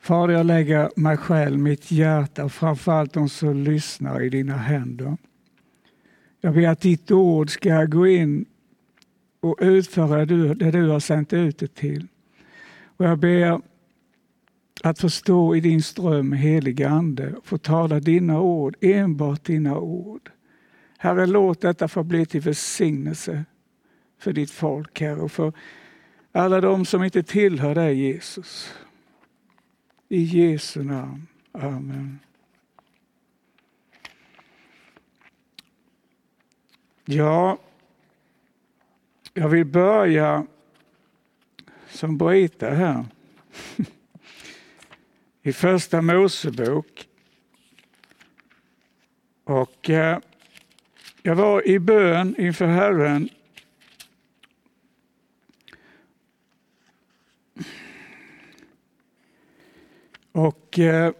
Fader, jag lägger mig själv, mitt hjärta och framförallt de som lyssnar i dina händer. Jag ber att ditt ord ska gå in och utföra det du har sänt ut det till. Och jag ber att få stå i din ström, heliga Ande, och få tala dina ord, enbart dina ord. Herre, låt detta få bli till välsignelse för ditt folk, Herre, och för alla de som inte tillhör dig, Jesus. I Jesu namn. Amen. Ja, jag vill börja som Brita här. I första Mosebok. Och eh, jag var i bön inför Herren Och eh,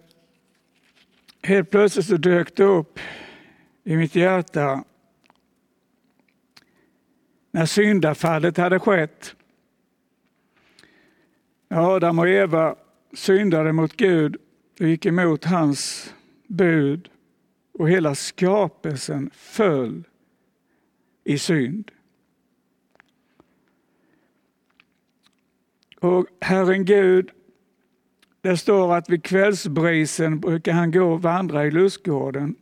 helt plötsligt så dök det upp i mitt hjärta när syndafallet hade skett. Adam och Eva syndade mot Gud och gick emot hans bud och hela skapelsen föll i synd. Och Herren Gud det står att vid kvällsbrisen brukar han gå och vandra i lustgården.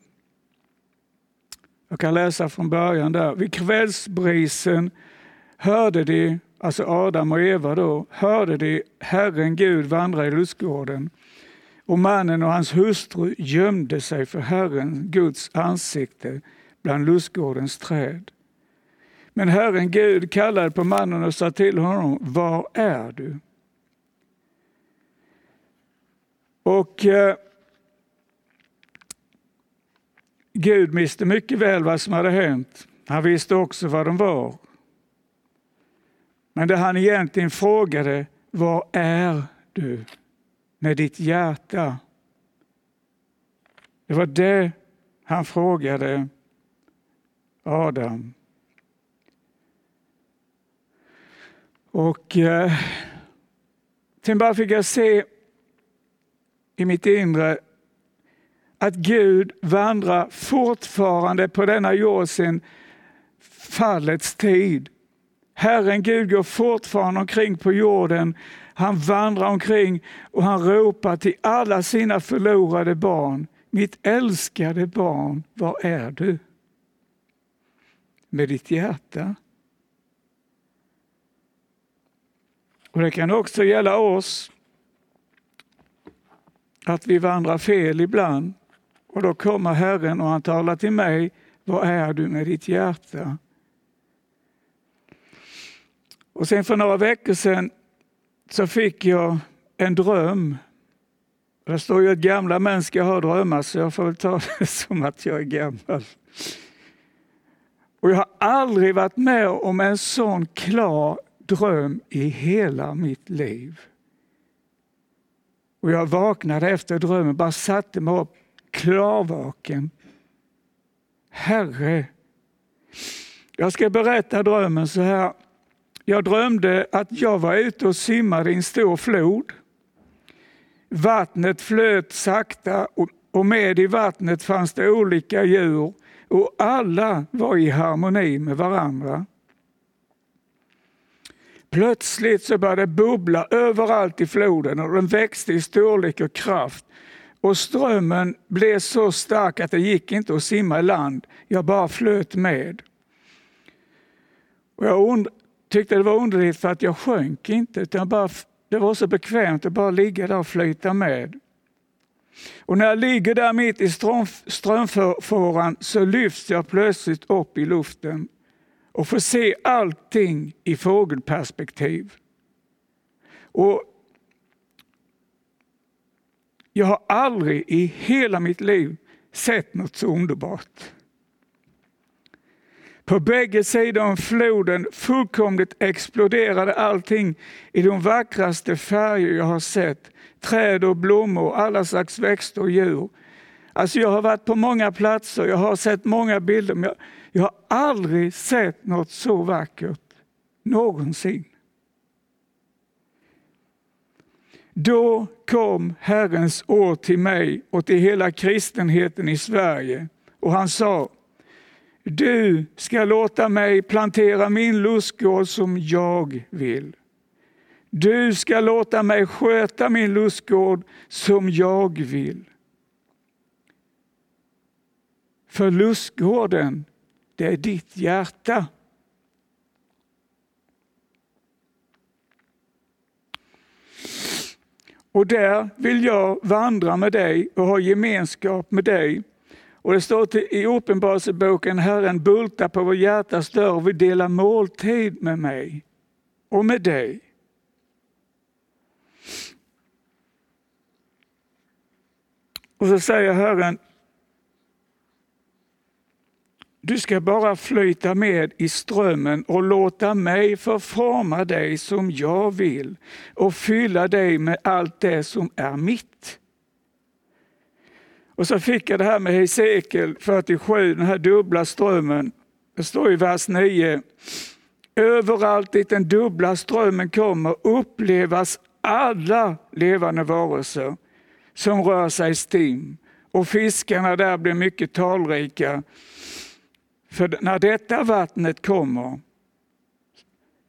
Jag kan läsa från början där. Vid kvällsbrisen hörde de, alltså Adam och Eva då, hörde de Herren Gud vandra i lustgården. Och mannen och hans hustru gömde sig för Herren Guds ansikte bland lustgårdens träd. Men Herren Gud kallade på mannen och sa till honom, var är du? Och eh, Gud visste mycket väl vad som hade hänt. Han visste också vad de var. Men det han egentligen frågade, var är du med ditt hjärta? Det var det han frågade Adam. Och eh, sen bara fick jag se i mitt inre att Gud vandrar fortfarande på denna jord sedan fallets tid. Herren Gud går fortfarande omkring på jorden. Han vandrar omkring och han ropar till alla sina förlorade barn. Mitt älskade barn, var är du? Med ditt hjärta. Och Det kan också gälla oss att vi vandrar fel ibland. Och då kommer Herren och han talar till mig, vad är du med ditt hjärta? Och sen för några veckor sedan så fick jag en dröm. Det står ju att gamla män ska ha drömmar, så jag får väl ta det som att jag är gammal. Och jag har aldrig varit med om en sån klar dröm i hela mitt liv. Och jag vaknade efter drömmen, bara satte mig upp klarvaken. Herre, jag ska berätta drömmen så här. Jag drömde att jag var ute och simmade i en stor flod. Vattnet flöt sakta och med i vattnet fanns det olika djur och alla var i harmoni med varandra. Plötsligt så började det bubbla överallt i floden och den växte i storlek och kraft. Och strömmen blev så stark att det gick inte att simma i land. Jag bara flöt med. Och jag tyckte det var underligt för att jag sjönk inte, utan bara, det var så bekvämt att bara ligga där och flyta med. Och när jag ligger där mitt i strömfåran så lyfts jag plötsligt upp i luften och få se allting i fågelperspektiv. Och jag har aldrig i hela mitt liv sett något så underbart. På bägge sidor om floden fullkomligt exploderade allting i de vackraste färger jag har sett. Träd och blommor, alla slags växter och djur. Alltså jag har varit på många platser, jag har sett många bilder, men jag, jag har aldrig sett något så vackert någonsin. Då kom Herrens ord till mig och till hela kristenheten i Sverige och han sa Du ska låta mig plantera min lustgård som jag vill. Du ska låta mig sköta min lustgård som jag vill. För lustgården, det är ditt hjärta. Och där vill jag vandra med dig och ha gemenskap med dig. Och det står i Uppenbarelseboken, Herren bultar på vår hjärtas dörr och vill dela måltid med mig och med dig. Och så säger Herren, du ska bara flyta med i strömmen och låta mig förforma dig som jag vill och fylla dig med allt det som är mitt. Och så fick jag det här med Hesekiel 47, den här dubbla strömmen. Det står i vers 9. Överallt dit den dubbla strömmen kommer upplevas alla levande varelser som rör sig i stim och fiskarna där blir mycket talrika för när detta vattnet kommer,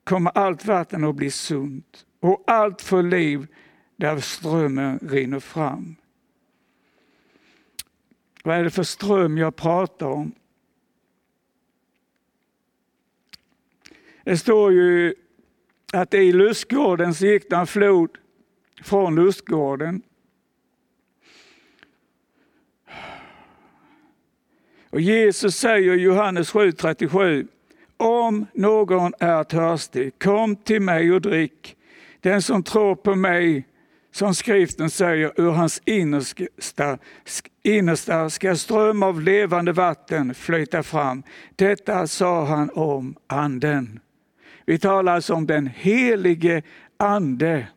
kommer allt vatten att bli sunt och allt för liv där strömmen rinner fram. Vad är det för ström jag pratar om? Det står ju att i lustgården så gick det en flod från lustgården Och Jesus säger i Johannes 7.37, om någon är törstig, kom till mig och drick. Den som tror på mig, som skriften säger, ur hans innersta, innersta ska ström av levande vatten flyta fram. Detta sa han om anden. Vi talar alltså om den helige ande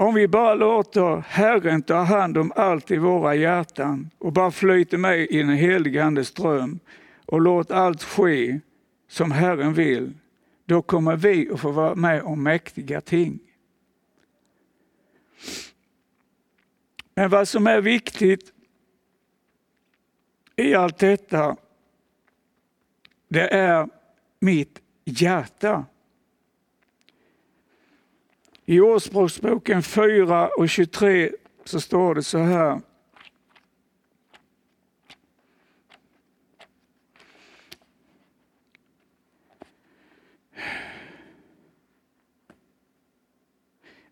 Om vi bara låter Herren ta hand om allt i våra hjärtan och bara flyter med i den helige Andes ström och låt allt ske som Herren vill, då kommer vi att få vara med om mäktiga ting. Men vad som är viktigt i allt detta, det är mitt hjärta. I Ordspråksboken 4 och 23 så står det så här.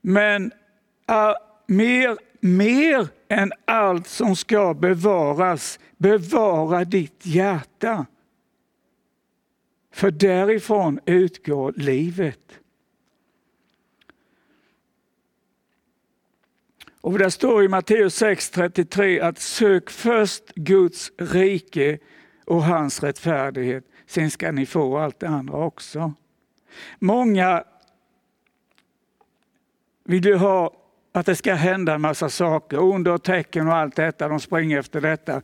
Men är mer, mer än allt som ska bevaras, bevara ditt hjärta. För därifrån utgår livet. Och det står i Matteus 6.33 att sök först Guds rike och hans rättfärdighet. Sen ska ni få allt det andra också. Många vill ju ha att det ska hända en massa saker, under och tecken och allt detta, de springer efter detta.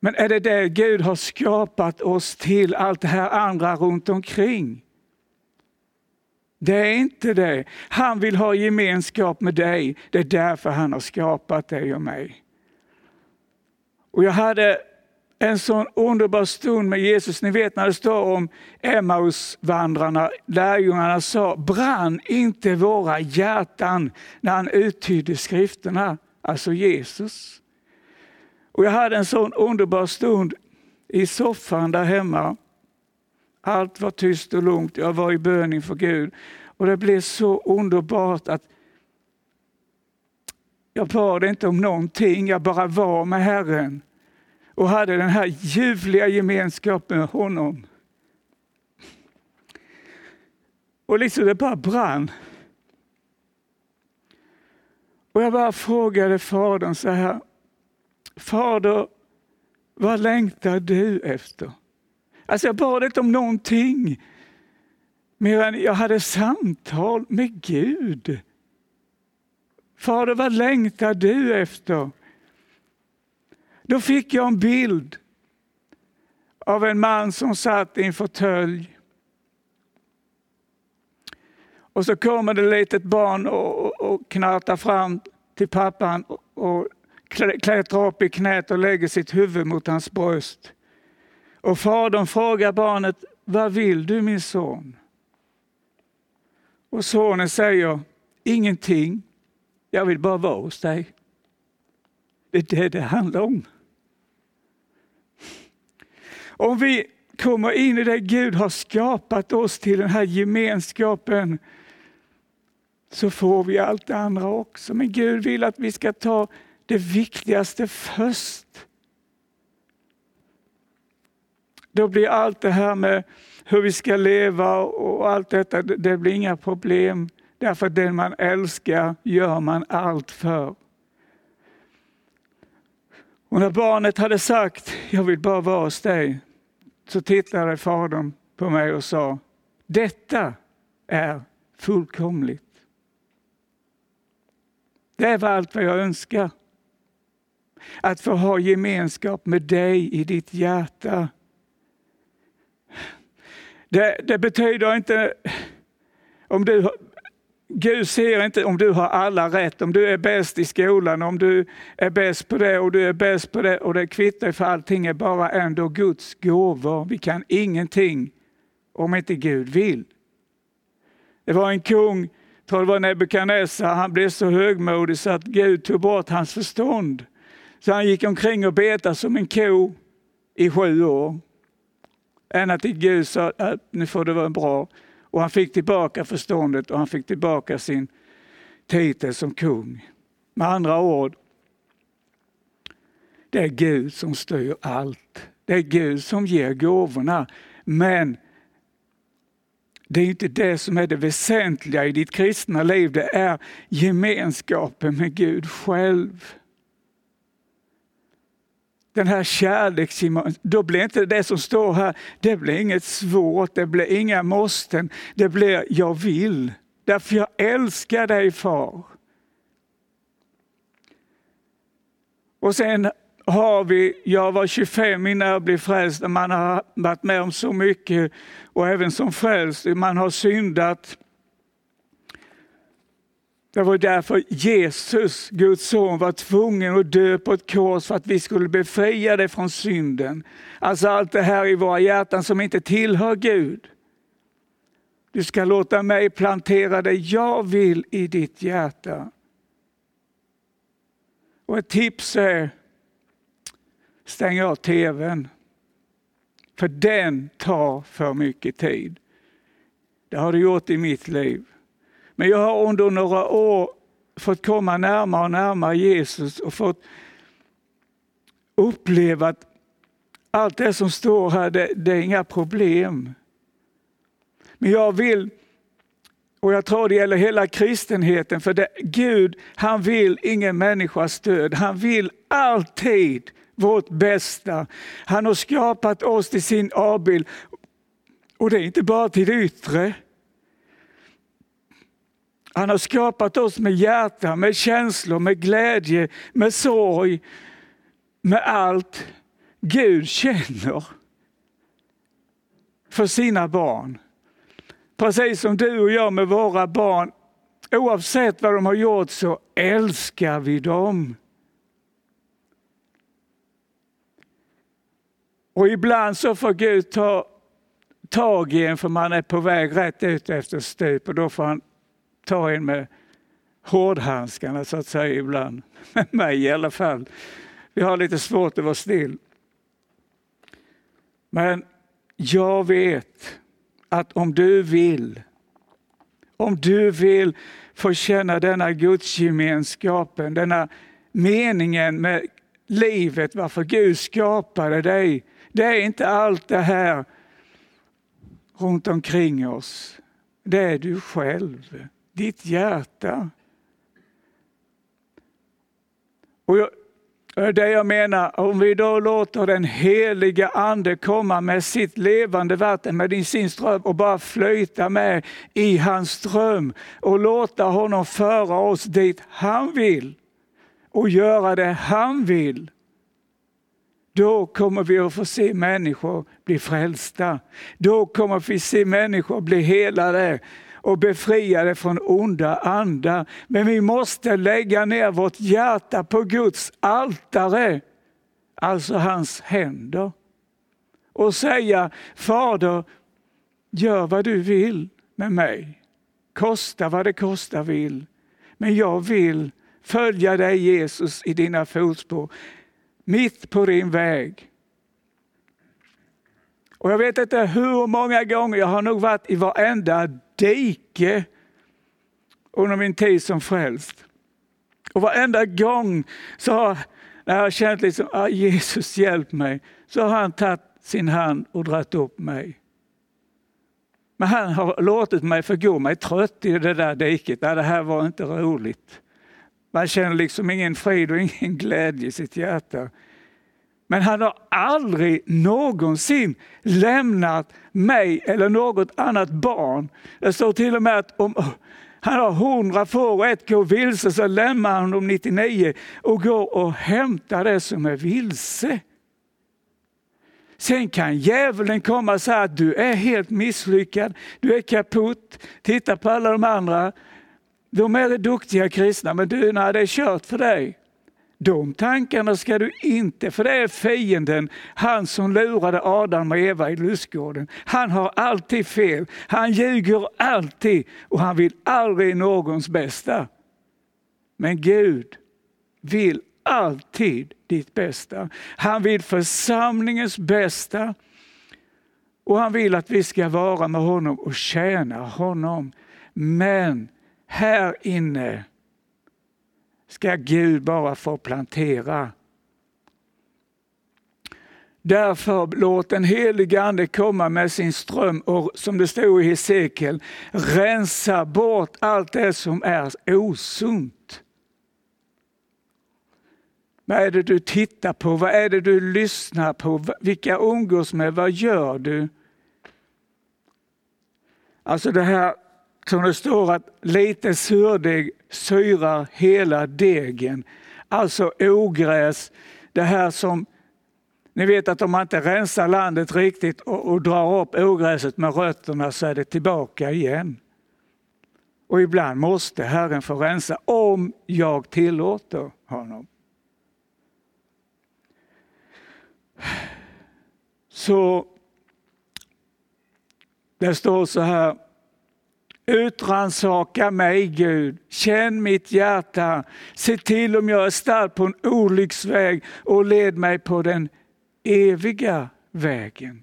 Men är det det Gud har skapat oss till, allt det här andra runt omkring? Det är inte det. Han vill ha gemenskap med dig. Det är därför han har skapat dig och mig. Och Jag hade en sån underbar stund med Jesus. Ni vet när det står om Emmausvandrarna, lärjungarna sa, brann inte våra hjärtan när han uttydde skrifterna, alltså Jesus. Och Jag hade en sån underbar stund i soffan där hemma. Allt var tyst och lugnt. Jag var i bön inför Gud. Och det blev så underbart att jag bad inte om någonting, jag bara var med Herren och hade den här ljuvliga gemenskapen med honom. Och liksom det bara brann. Och jag bara frågade Fadern så här. Fader, vad längtar du efter? Alltså jag bad inte om någonting. Mer än jag hade samtal med Gud. Fader, vad längtar du efter? Då fick jag en bild av en man som satt i en fåtölj Och så kommer det ett litet barn och, och, och knartar fram till pappan och, och klättrar upp i knät och lägger sitt huvud mot hans bröst. Och fadern frågar barnet, vad vill du min son? Och sonen säger, ingenting, jag vill bara vara hos dig. Det är det det handlar om. Om vi kommer in i det Gud har skapat oss till, den här gemenskapen, så får vi allt det andra också. Men Gud vill att vi ska ta det viktigaste först. Då blir allt det här med hur vi ska leva och allt detta, det blir inga problem. Därför att den man älskar gör man allt för. Och när barnet hade sagt, jag vill bara vara hos dig, så tittade fadern på mig och sa, detta är fullkomligt. Det var allt vad jag önskar. Att få ha gemenskap med dig i ditt hjärta. Det, det betyder inte, om du, Gud ser inte om du har alla rätt, om du är bäst i skolan, om du är bäst på det och du är bäst på det och det kvittar för allting är bara ändå Guds gåvor. Vi kan ingenting om inte Gud vill. Det var en kung, tror det var Nebukadnessar, han blev så högmodig så att Gud tog bort hans förstånd. Så han gick omkring och betade som en ko i sju år. Ända till Gud sa att nu får det vara bra. Och han fick tillbaka förståndet och han fick tillbaka sin titel som kung. Med andra ord, det är Gud som styr allt. Det är Gud som ger gåvorna. Men det är inte det som är det väsentliga i ditt kristna liv. Det är gemenskapen med Gud själv den här kärleksgemenskapen, då blir inte det som står här, det blir inget svårt, det blir inga måsten. Det blir jag vill, därför jag älskar dig far. Och sen har vi, jag var 25 innan jag blev frälst, man har varit med om så mycket och även som frälst, man har syndat. Det var därför Jesus, Guds son, var tvungen att dö på ett kors för att vi skulle befria dig från synden. Alltså allt det här i våra hjärtan som inte tillhör Gud. Du ska låta mig plantera det jag vill i ditt hjärta. Och ett tips är, stäng av tvn. För den tar för mycket tid. Det har det gjort i mitt liv. Men jag har under några år fått komma närmare och närmare Jesus och fått uppleva att allt det som står här, det, det är inga problem. Men jag vill, och jag tror det gäller hela kristenheten, för det, Gud han vill ingen människas död. Han vill alltid vårt bästa. Han har skapat oss till sin avbild. Och det är inte bara till det yttre. Han har skapat oss med hjärta, med känslor, med glädje, med sorg, med allt Gud känner för sina barn. Precis som du och jag med våra barn, oavsett vad de har gjort så älskar vi dem. Och ibland så får Gud ta tag i en för man är på väg rätt ut efter stup och då får han ta en med hårdhandskarna så att säga ibland. Med mig i alla fall. Vi har lite svårt att vara still. Men jag vet att om du vill, om du vill få känna denna gudsgemenskapen, denna meningen med livet, varför Gud skapade dig. Det är inte allt det här runt omkring oss. Det är du själv ditt hjärta. Och jag, det jag menar, om vi då låter den heliga Ande komma med sitt levande vatten, med sin ström och bara flyta med i hans ström och låta honom föra oss dit han vill och göra det han vill. Då kommer vi att få se människor bli frälsta. Då kommer vi se människor bli helade och befria från onda andar. Men vi måste lägga ner vårt hjärta på Guds altare, alltså hans händer. Och säga, Fader, gör vad du vill med mig. Kosta vad det kosta vill. Men jag vill följa dig Jesus i dina fotspår, mitt på din väg. Och jag vet inte hur många gånger jag har nog varit i varenda dike under min tid som frälst. Och varenda gång så har, när jag har känt liksom, ah, Jesus hjälp mig, så har han tagit sin hand och dragit upp mig. Men han har låtit mig förgå mig trött i det där diket. det här var inte roligt. Man känner liksom ingen frid och ingen glädje i sitt hjärta. Men han har aldrig någonsin lämnat mig eller något annat barn. Det står till och med att om oh, han har hundra får och ett går vilse så lämnar han de 99 och går och hämtar det som är vilse. Sen kan djävulen komma och säga att du är helt misslyckad, du är kaputt. Titta på alla de andra. De är duktiga kristna, men du, nej det är kört för dig. De tankarna ska du inte, för det är fienden, han som lurade Adam och Eva i lustgården. Han har alltid fel, han ljuger alltid och han vill aldrig någons bästa. Men Gud vill alltid ditt bästa. Han vill församlingens bästa och han vill att vi ska vara med honom och tjäna honom. Men här inne ska Gud bara få plantera. Därför låt den helige Ande komma med sin ström och som det står i Hesekiel, rensa bort allt det som är osunt. Vad är det du tittar på? Vad är det du lyssnar på? Vilka umgås med? Vad gör du? Alltså det här som det står att lite surdeg syrar hela degen. Alltså ogräs, det här som ni vet att om man inte rensar landet riktigt och, och drar upp ogräset med rötterna så är det tillbaka igen. Och ibland måste Herren få rensa om jag tillåter honom. Så det står så här Utransaka mig Gud, känn mitt hjärta, se till om jag är stark på en olycksväg och led mig på den eviga vägen.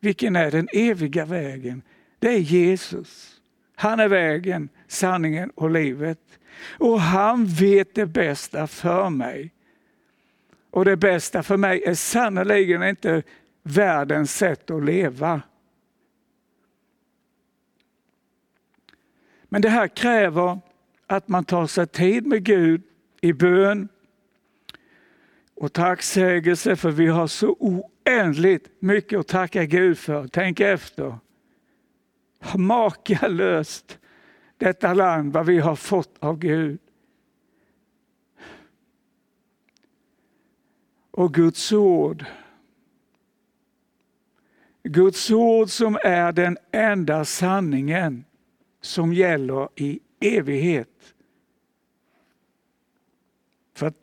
Vilken är den eviga vägen? Det är Jesus. Han är vägen, sanningen och livet. Och han vet det bästa för mig. Och det bästa för mig är sannerligen inte världens sätt att leva. Men det här kräver att man tar sig tid med Gud i bön och tacksägelse för vi har så oändligt mycket att tacka Gud för. Tänk efter. Makalöst detta land, vad vi har fått av Gud. Och Guds ord. Guds ord som är den enda sanningen som gäller i evighet. För att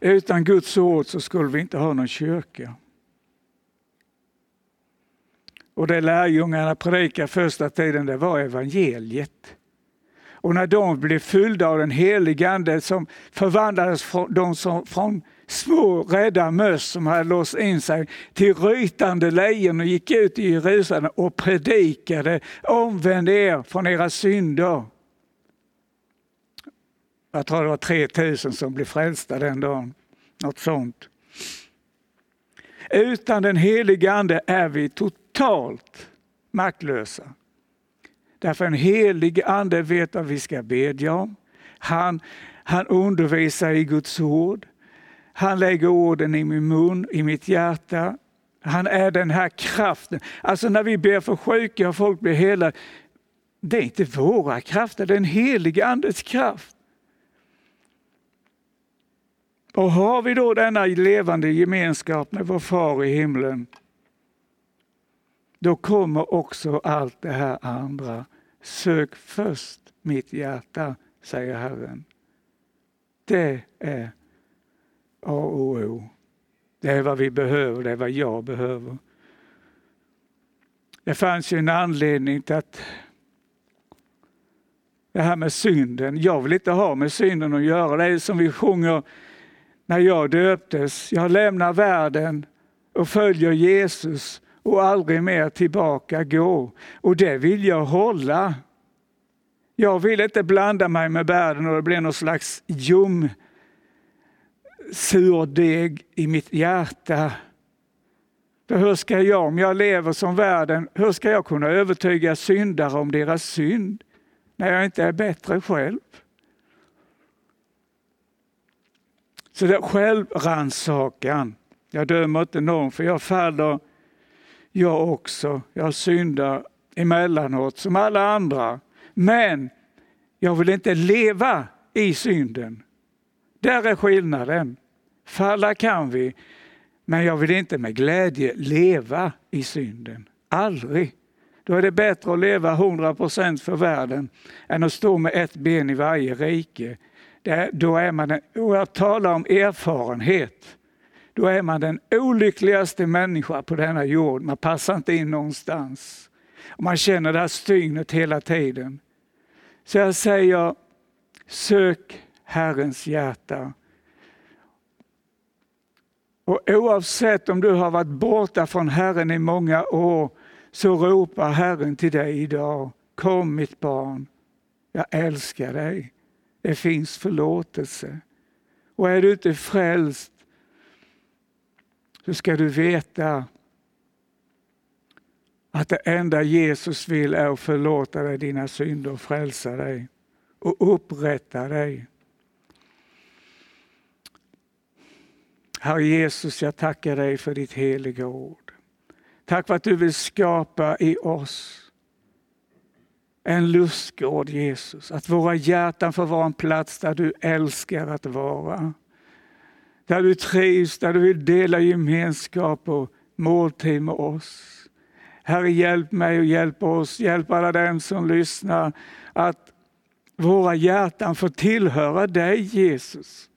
utan Guds ord så skulle vi inte ha någon kyrka. Och det lärjungarna predikade första tiden det var evangeliet. Och när de blev fyllda av den helige Ande som förvandlades från, de som, från små rädda möss som hade låst in sig till rytande lejon och gick ut i Jerusalem och predikade omvänd er från era synder. Jag tror det var 3000 som blev frälsta den dagen. Något sånt. Utan den helige Ande är vi totalt maktlösa. Därför en helig ande vet vad vi ska bedja om. Han, han undervisar i Guds ord. Han lägger orden i min mun, i mitt hjärta. Han är den här kraften. Alltså när vi ber för sjuka och folk blir hela, det är inte våra krafter, det är den helige Andes kraft. Och har vi då denna levande gemenskap med vår far i himlen, då kommer också allt det här andra. Sök först mitt hjärta, säger Herren. Det är A och O. Det är vad vi behöver, det är vad jag behöver. Det fanns ju en anledning till att det här med synden, jag vill inte ha med synden att göra. Det är som vi sjunger när jag döptes. Jag lämnar världen och följer Jesus och aldrig mer tillbaka gå. Och det vill jag hålla. Jag vill inte blanda mig med världen och det blir någon slags ljum surdeg i mitt hjärta. För hur ska jag, om jag lever som världen, hur ska jag kunna övertyga syndare om deras synd när jag inte är bättre själv? Så det är självrannsakan. Jag dömer inte någon för jag faller jag också. Jag syndar emellanåt som alla andra. Men jag vill inte leva i synden. Där är skillnaden. Falla kan vi, men jag vill inte med glädje leva i synden. Aldrig. Då är det bättre att leva 100% för världen än att stå med ett ben i varje rike. Då är man, och jag talar om erfarenhet. Då är man den olyckligaste människa på denna jord. Man passar inte in någonstans. Och man känner det här stygnet hela tiden. Så jag säger, sök Herrens hjärta. Och oavsett om du har varit borta från Herren i många år så ropar Herren till dig idag. Kom mitt barn, jag älskar dig. Det finns förlåtelse. Och är du inte frälst så ska du veta att det enda Jesus vill är att förlåta dig dina synder och frälsa dig och upprätta dig. Herre Jesus, jag tackar dig för ditt heliga ord. Tack för att du vill skapa i oss en lustgård Jesus, att våra hjärtan får vara en plats där du älskar att vara. Där du trivs, där du vill dela gemenskap och måltid med oss. Herre, hjälp mig och hjälp oss, hjälp alla dem som lyssnar att våra hjärtan får tillhöra dig Jesus.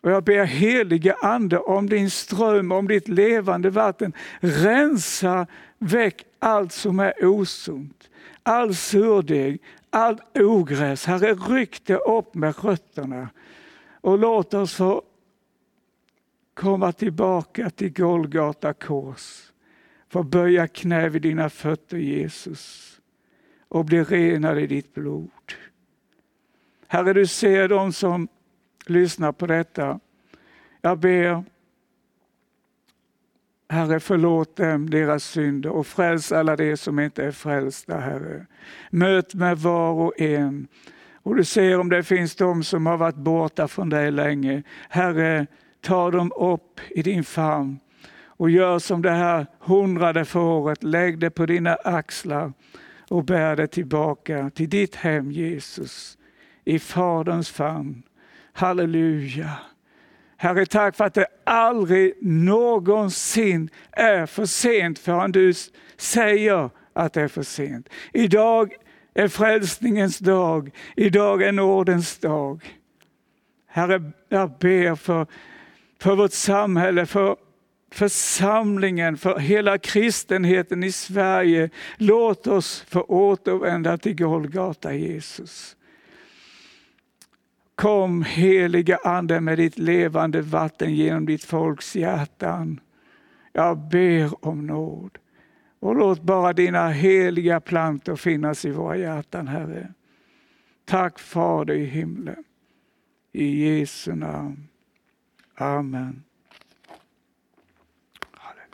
Och jag ber helige Ande om din ström, om ditt levande vatten. Rensa väck allt som är osunt, all surdeg, allt ogräs. Herre, ryck det upp med rötterna och låt oss få komma tillbaka till Golgata kors. Få böja knä vid dina fötter Jesus och bli renade i ditt blod. Herre, du ser dem som lyssnar på detta. Jag ber Herre, förlåt dem deras synder och fräls alla de som inte är frälsta, Herre. Möt med var och en. Och du ser om det finns de som har varit borta från dig länge. Herre, ta dem upp i din famn och gör som det här hundrade fåret, lägg det på dina axlar och bär det tillbaka till ditt hem Jesus, i Faderns famn. Halleluja. Herre, tack för att det aldrig någonsin är för sent förrän du säger att det är för sent. Idag är frälsningens dag, idag är nådens dag. Herre, jag ber för, för vårt samhälle, för församlingen, för hela kristenheten i Sverige. Låt oss få återvända till Golgata Jesus. Kom heliga Ande med ditt levande vatten genom ditt folks hjärtan. Jag ber om nåd. Och låt bara dina heliga plantor finnas i våra hjärtan, Herre. Tack Fader i himlen. I Jesu namn. Amen.